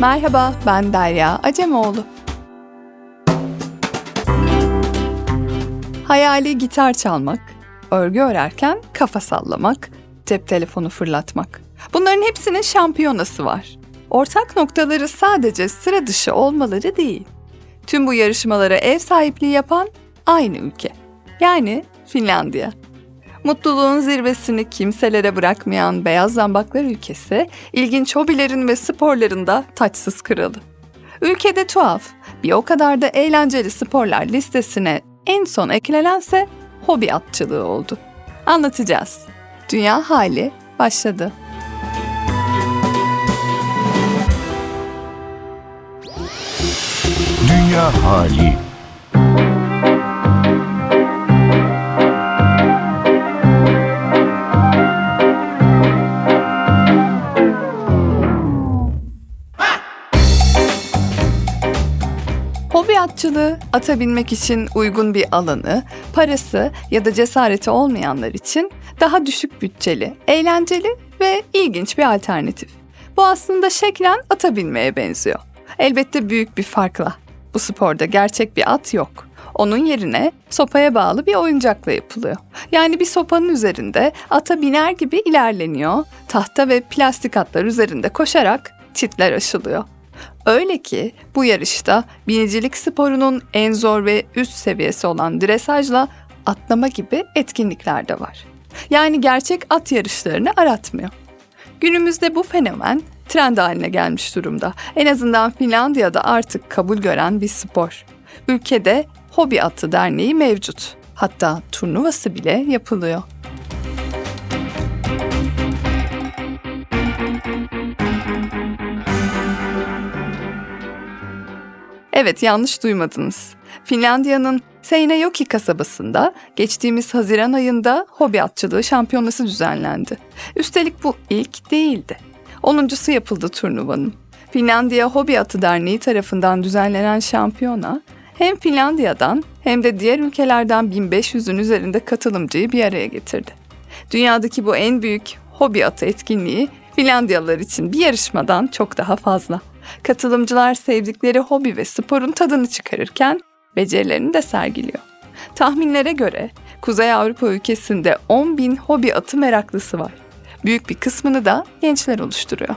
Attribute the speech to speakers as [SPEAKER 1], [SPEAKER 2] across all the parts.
[SPEAKER 1] Merhaba, ben Derya Acemoğlu. Hayali gitar çalmak, örgü örerken kafa sallamak, cep telefonu fırlatmak. Bunların hepsinin şampiyonası var. Ortak noktaları sadece sıra dışı olmaları değil. Tüm bu yarışmalara ev sahipliği yapan aynı ülke. Yani Finlandiya. Mutluluğun zirvesini kimselere bırakmayan beyaz zambaklar ülkesi, ilginç hobilerin ve sporlarında taçsız kralı. Ülkede tuhaf, bir o kadar da eğlenceli sporlar listesine en son eklenense hobi atçılığı oldu. Anlatacağız. Dünya hali başladı.
[SPEAKER 2] Dünya hali.
[SPEAKER 1] Hobi atçılığı ata binmek için uygun bir alanı, parası ya da cesareti olmayanlar için daha düşük bütçeli, eğlenceli ve ilginç bir alternatif. Bu aslında şeklen ata binmeye benziyor. Elbette büyük bir farkla. Bu sporda gerçek bir at yok. Onun yerine sopaya bağlı bir oyuncakla yapılıyor. Yani bir sopanın üzerinde ata biner gibi ilerleniyor. Tahta ve plastik atlar üzerinde koşarak çitler aşılıyor. Öyle ki bu yarışta binicilik sporunun en zor ve üst seviyesi olan dresajla atlama gibi etkinlikler de var. Yani gerçek at yarışlarını aratmıyor. Günümüzde bu fenomen trend haline gelmiş durumda. En azından Finlandiya'da artık kabul gören bir spor. Ülkede Hobi Atı Derneği mevcut. Hatta turnuvası bile yapılıyor. Evet yanlış duymadınız. Finlandiya'nın Seinäjoki kasabasında geçtiğimiz Haziran ayında hobi atçılığı şampiyonası düzenlendi. Üstelik bu ilk değildi. Onuncusu yapıldı turnuvanın. Finlandiya Hobi Atı Derneği tarafından düzenlenen şampiyona hem Finlandiya'dan hem de diğer ülkelerden 1500'ün üzerinde katılımcıyı bir araya getirdi. Dünyadaki bu en büyük hobi atı etkinliği Finlandiyalılar için bir yarışmadan çok daha fazla. Katılımcılar sevdikleri hobi ve sporun tadını çıkarırken becerilerini de sergiliyor. Tahminlere göre Kuzey Avrupa ülkesinde 10 bin hobi atı meraklısı var. Büyük bir kısmını da gençler oluşturuyor.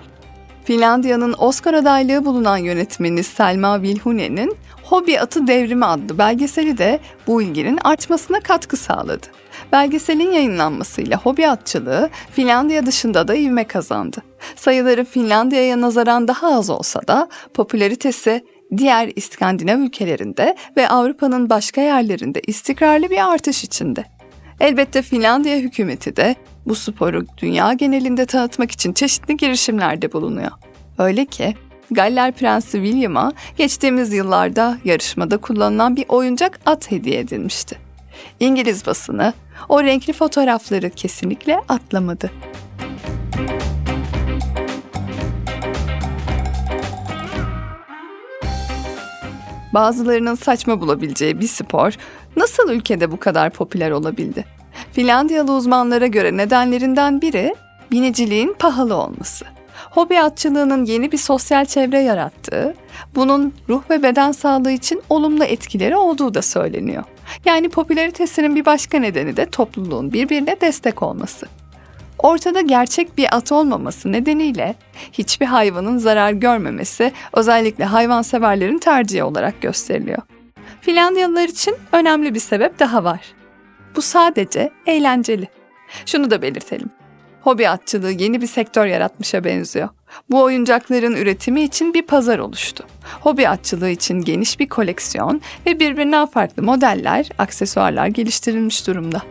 [SPEAKER 1] Finlandiya'nın Oscar adaylığı bulunan yönetmeni Selma Vilhunen'in Hobi Atı Devrimi adlı belgeseli de bu ilginin artmasına katkı sağladı. Belgeselin yayınlanmasıyla hobi atçılığı Finlandiya dışında da ivme kazandı. Sayıları Finlandiya'ya nazaran daha az olsa da popülaritesi diğer İskandinav ülkelerinde ve Avrupa'nın başka yerlerinde istikrarlı bir artış içinde. Elbette Finlandiya hükümeti de bu sporu dünya genelinde tanıtmak için çeşitli girişimlerde bulunuyor. Öyle ki Galler Prensi William'a geçtiğimiz yıllarda yarışmada kullanılan bir oyuncak at hediye edilmişti. İngiliz basını o renkli fotoğrafları kesinlikle atlamadı. Bazılarının saçma bulabileceği bir spor nasıl ülkede bu kadar popüler olabildi? Finlandiyalı uzmanlara göre nedenlerinden biri biniciliğin pahalı olması. Hobi atçılığının yeni bir sosyal çevre yarattığı, bunun ruh ve beden sağlığı için olumlu etkileri olduğu da söyleniyor. Yani popülaritesinin bir başka nedeni de topluluğun birbirine destek olması. Ortada gerçek bir at olmaması nedeniyle hiçbir hayvanın zarar görmemesi özellikle hayvanseverlerin tercihi olarak gösteriliyor. Finlandiyalılar için önemli bir sebep daha var. Bu sadece eğlenceli. Şunu da belirtelim. Hobi atçılığı yeni bir sektör yaratmışa benziyor. Bu oyuncakların üretimi için bir pazar oluştu. Hobi atçılığı için geniş bir koleksiyon ve birbirinden farklı modeller, aksesuarlar geliştirilmiş durumda.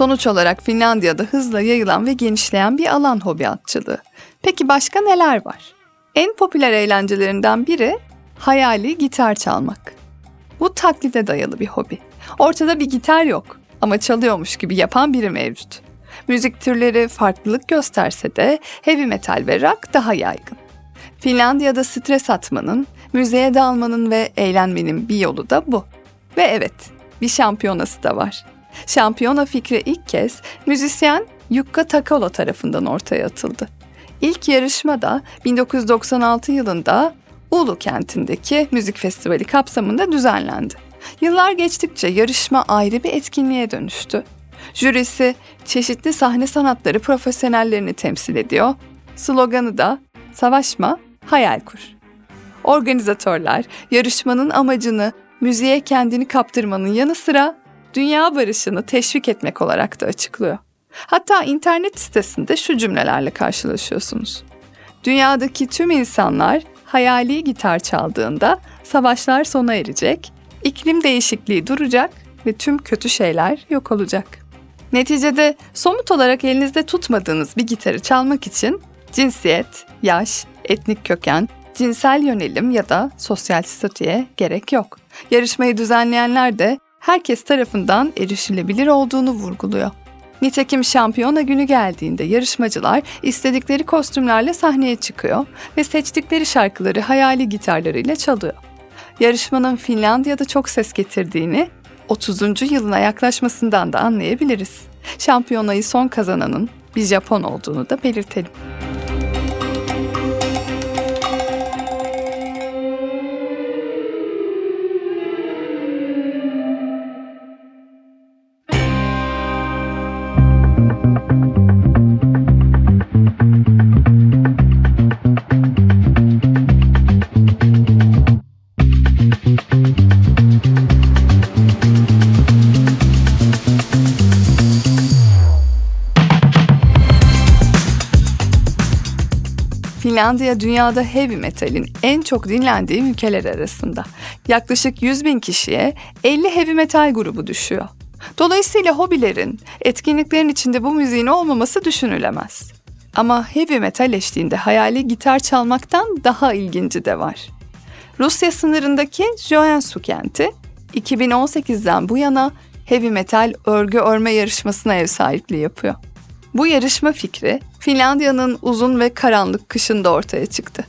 [SPEAKER 1] Sonuç olarak Finlandiya'da hızla yayılan ve genişleyen bir alan hobi atçılığı. Peki başka neler var? En popüler eğlencelerinden biri hayali gitar çalmak. Bu taklide dayalı bir hobi. Ortada bir gitar yok ama çalıyormuş gibi yapan biri mevcut. Müzik türleri farklılık gösterse de heavy metal ve rock daha yaygın. Finlandiya'da stres atmanın, müzeye dalmanın ve eğlenmenin bir yolu da bu. Ve evet, bir şampiyonası da var. Şampiyona fikri ilk kez müzisyen Jukka Takalo tarafından ortaya atıldı. İlk yarışma da 1996 yılında Ulu kentindeki müzik festivali kapsamında düzenlendi. Yıllar geçtikçe yarışma ayrı bir etkinliğe dönüştü. Jürisi çeşitli sahne sanatları profesyonellerini temsil ediyor. Sloganı da savaşma, hayal kur. Organizatörler yarışmanın amacını müziğe kendini kaptırmanın yanı sıra dünya barışını teşvik etmek olarak da açıklıyor. Hatta internet sitesinde şu cümlelerle karşılaşıyorsunuz. Dünyadaki tüm insanlar hayali gitar çaldığında savaşlar sona erecek, iklim değişikliği duracak ve tüm kötü şeyler yok olacak. Neticede somut olarak elinizde tutmadığınız bir gitarı çalmak için cinsiyet, yaş, etnik köken, cinsel yönelim ya da sosyal statüye gerek yok. Yarışmayı düzenleyenler de herkes tarafından erişilebilir olduğunu vurguluyor. Nitekim şampiyona günü geldiğinde yarışmacılar istedikleri kostümlerle sahneye çıkıyor ve seçtikleri şarkıları hayali gitarlarıyla çalıyor. Yarışmanın Finlandiya'da çok ses getirdiğini 30. yılına yaklaşmasından da anlayabiliriz. Şampiyonayı son kazananın bir Japon olduğunu da belirtelim. Finlandiya dünyada heavy metalin en çok dinlendiği ülkeler arasında. Yaklaşık 100 bin kişiye 50 heavy metal grubu düşüyor. Dolayısıyla hobilerin, etkinliklerin içinde bu müziğin olmaması düşünülemez. Ama heavy metal eşliğinde hayali gitar çalmaktan daha ilginci de var. Rusya sınırındaki Joensu kenti 2018'den bu yana heavy metal örgü örme yarışmasına ev sahipliği yapıyor. Bu yarışma fikri Finlandiya'nın uzun ve karanlık kışında ortaya çıktı.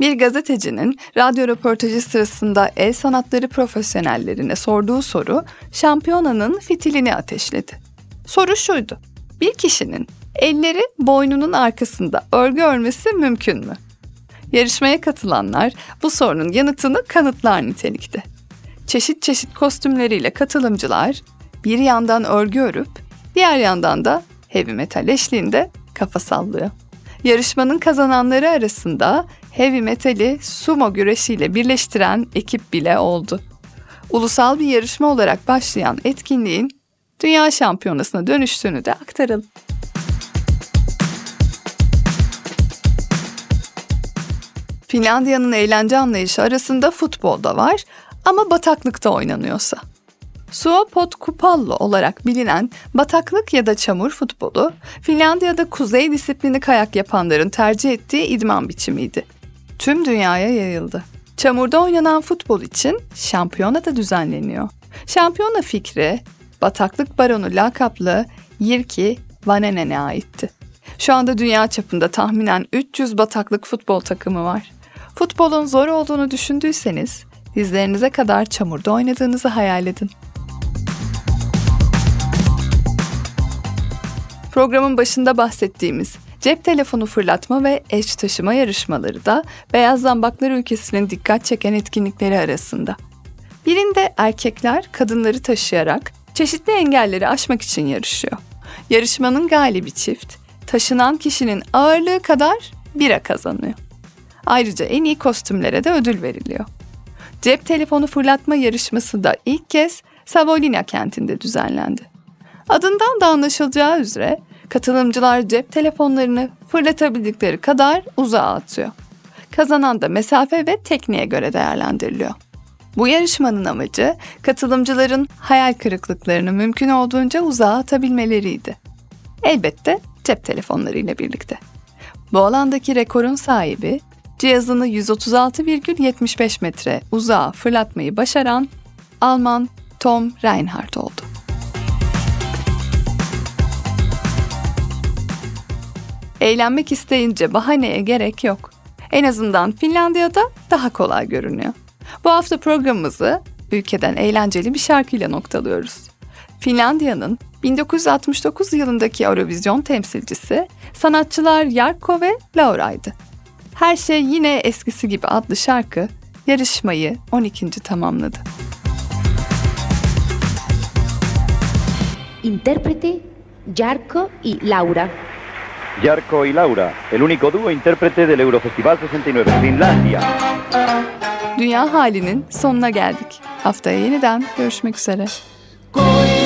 [SPEAKER 1] Bir gazetecinin radyo röportajı sırasında el sanatları profesyonellerine sorduğu soru şampiyonanın fitilini ateşledi. Soru şuydu. Bir kişinin elleri boynunun arkasında örgü örmesi mümkün mü? Yarışmaya katılanlar bu sorunun yanıtını kanıtlar nitelikte. Çeşit çeşit kostümleriyle katılımcılar bir yandan örgü örüp diğer yandan da heavy metal eşliğinde kafa sallıyor. Yarışmanın kazananları arasında heavy metali sumo güreşiyle birleştiren ekip bile oldu. Ulusal bir yarışma olarak başlayan etkinliğin dünya şampiyonasına dönüştüğünü de aktaralım. Finlandiya'nın eğlence anlayışı arasında futbol da var ama bataklıkta oynanıyorsa. Suopot olarak bilinen bataklık ya da çamur futbolu, Finlandiya'da kuzey disiplini kayak yapanların tercih ettiği idman biçimiydi. Tüm dünyaya yayıldı. Çamurda oynanan futbol için şampiyona da düzenleniyor. Şampiyona fikri bataklık baronu lakaplı Yirki Vanenen'e aitti. Şu anda dünya çapında tahminen 300 bataklık futbol takımı var. Futbolun zor olduğunu düşündüyseniz dizlerinize kadar çamurda oynadığınızı hayal edin. Programın başında bahsettiğimiz cep telefonu fırlatma ve eş taşıma yarışmaları da Beyaz Zambaklar ülkesinin dikkat çeken etkinlikleri arasında. Birinde erkekler kadınları taşıyarak çeşitli engelleri aşmak için yarışıyor. Yarışmanın galibi çift, taşınan kişinin ağırlığı kadar bira kazanıyor. Ayrıca en iyi kostümlere de ödül veriliyor. Cep telefonu fırlatma yarışması da ilk kez Savolina kentinde düzenlendi. Adından da anlaşılacağı üzere katılımcılar cep telefonlarını fırlatabildikleri kadar uzağa atıyor. Kazanan da mesafe ve tekniğe göre değerlendiriliyor. Bu yarışmanın amacı katılımcıların hayal kırıklıklarını mümkün olduğunca uzağa atabilmeleriydi. Elbette cep telefonlarıyla birlikte. Bu alandaki rekorun sahibi cihazını 136,75 metre uzağa fırlatmayı başaran Alman Tom Reinhardt oldu. Eğlenmek isteyince bahaneye gerek yok. En azından Finlandiya'da daha kolay görünüyor. Bu hafta programımızı ülkeden eğlenceli bir şarkıyla noktalıyoruz. Finlandiya'nın 1969 yılındaki Eurovision temsilcisi sanatçılar Jarkko ve Laura'ydı. Her şey yine eskisi gibi adlı şarkı yarışmayı 12. tamamladı.
[SPEAKER 3] Intérprete Jarko y Laura.
[SPEAKER 4] Jarko y Laura, el único dúo intérprete del Eurofestival 69, Finlandia.
[SPEAKER 1] Dünya halinin sonuna geldik. Haftaya yeniden görüşmek üzere.
[SPEAKER 5] Silloin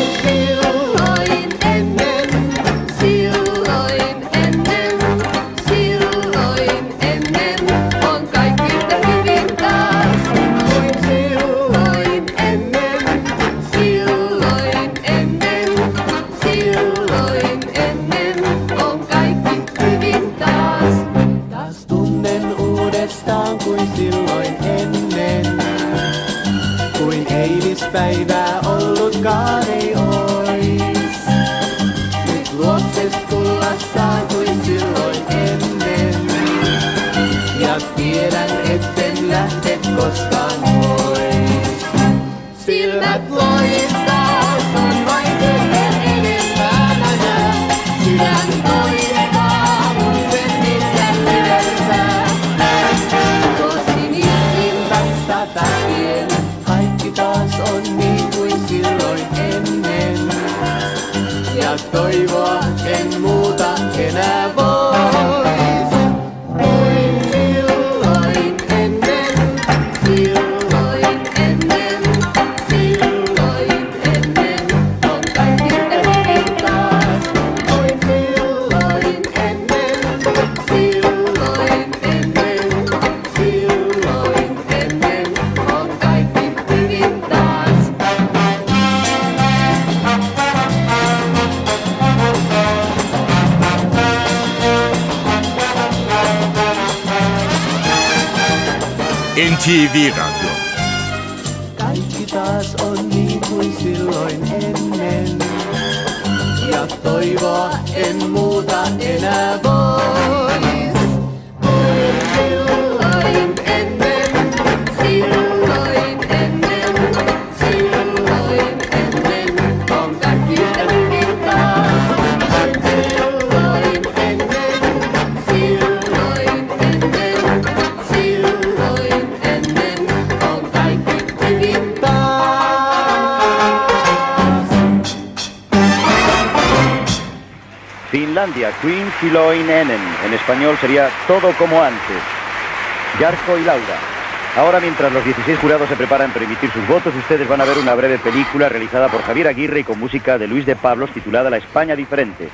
[SPEAKER 6] that line.
[SPEAKER 7] NTV Radyo
[SPEAKER 6] Kaikki taas on niin kuin silloin ennen. Ja toivoa en muuta enää vois.
[SPEAKER 4] Queen Filoinenen. En español sería todo como antes. Jarko y Laura. Ahora, mientras los 16 jurados se preparan para emitir sus votos, ustedes van a ver una breve película realizada por Javier Aguirre y con música de Luis de Pablos titulada La España Diferente.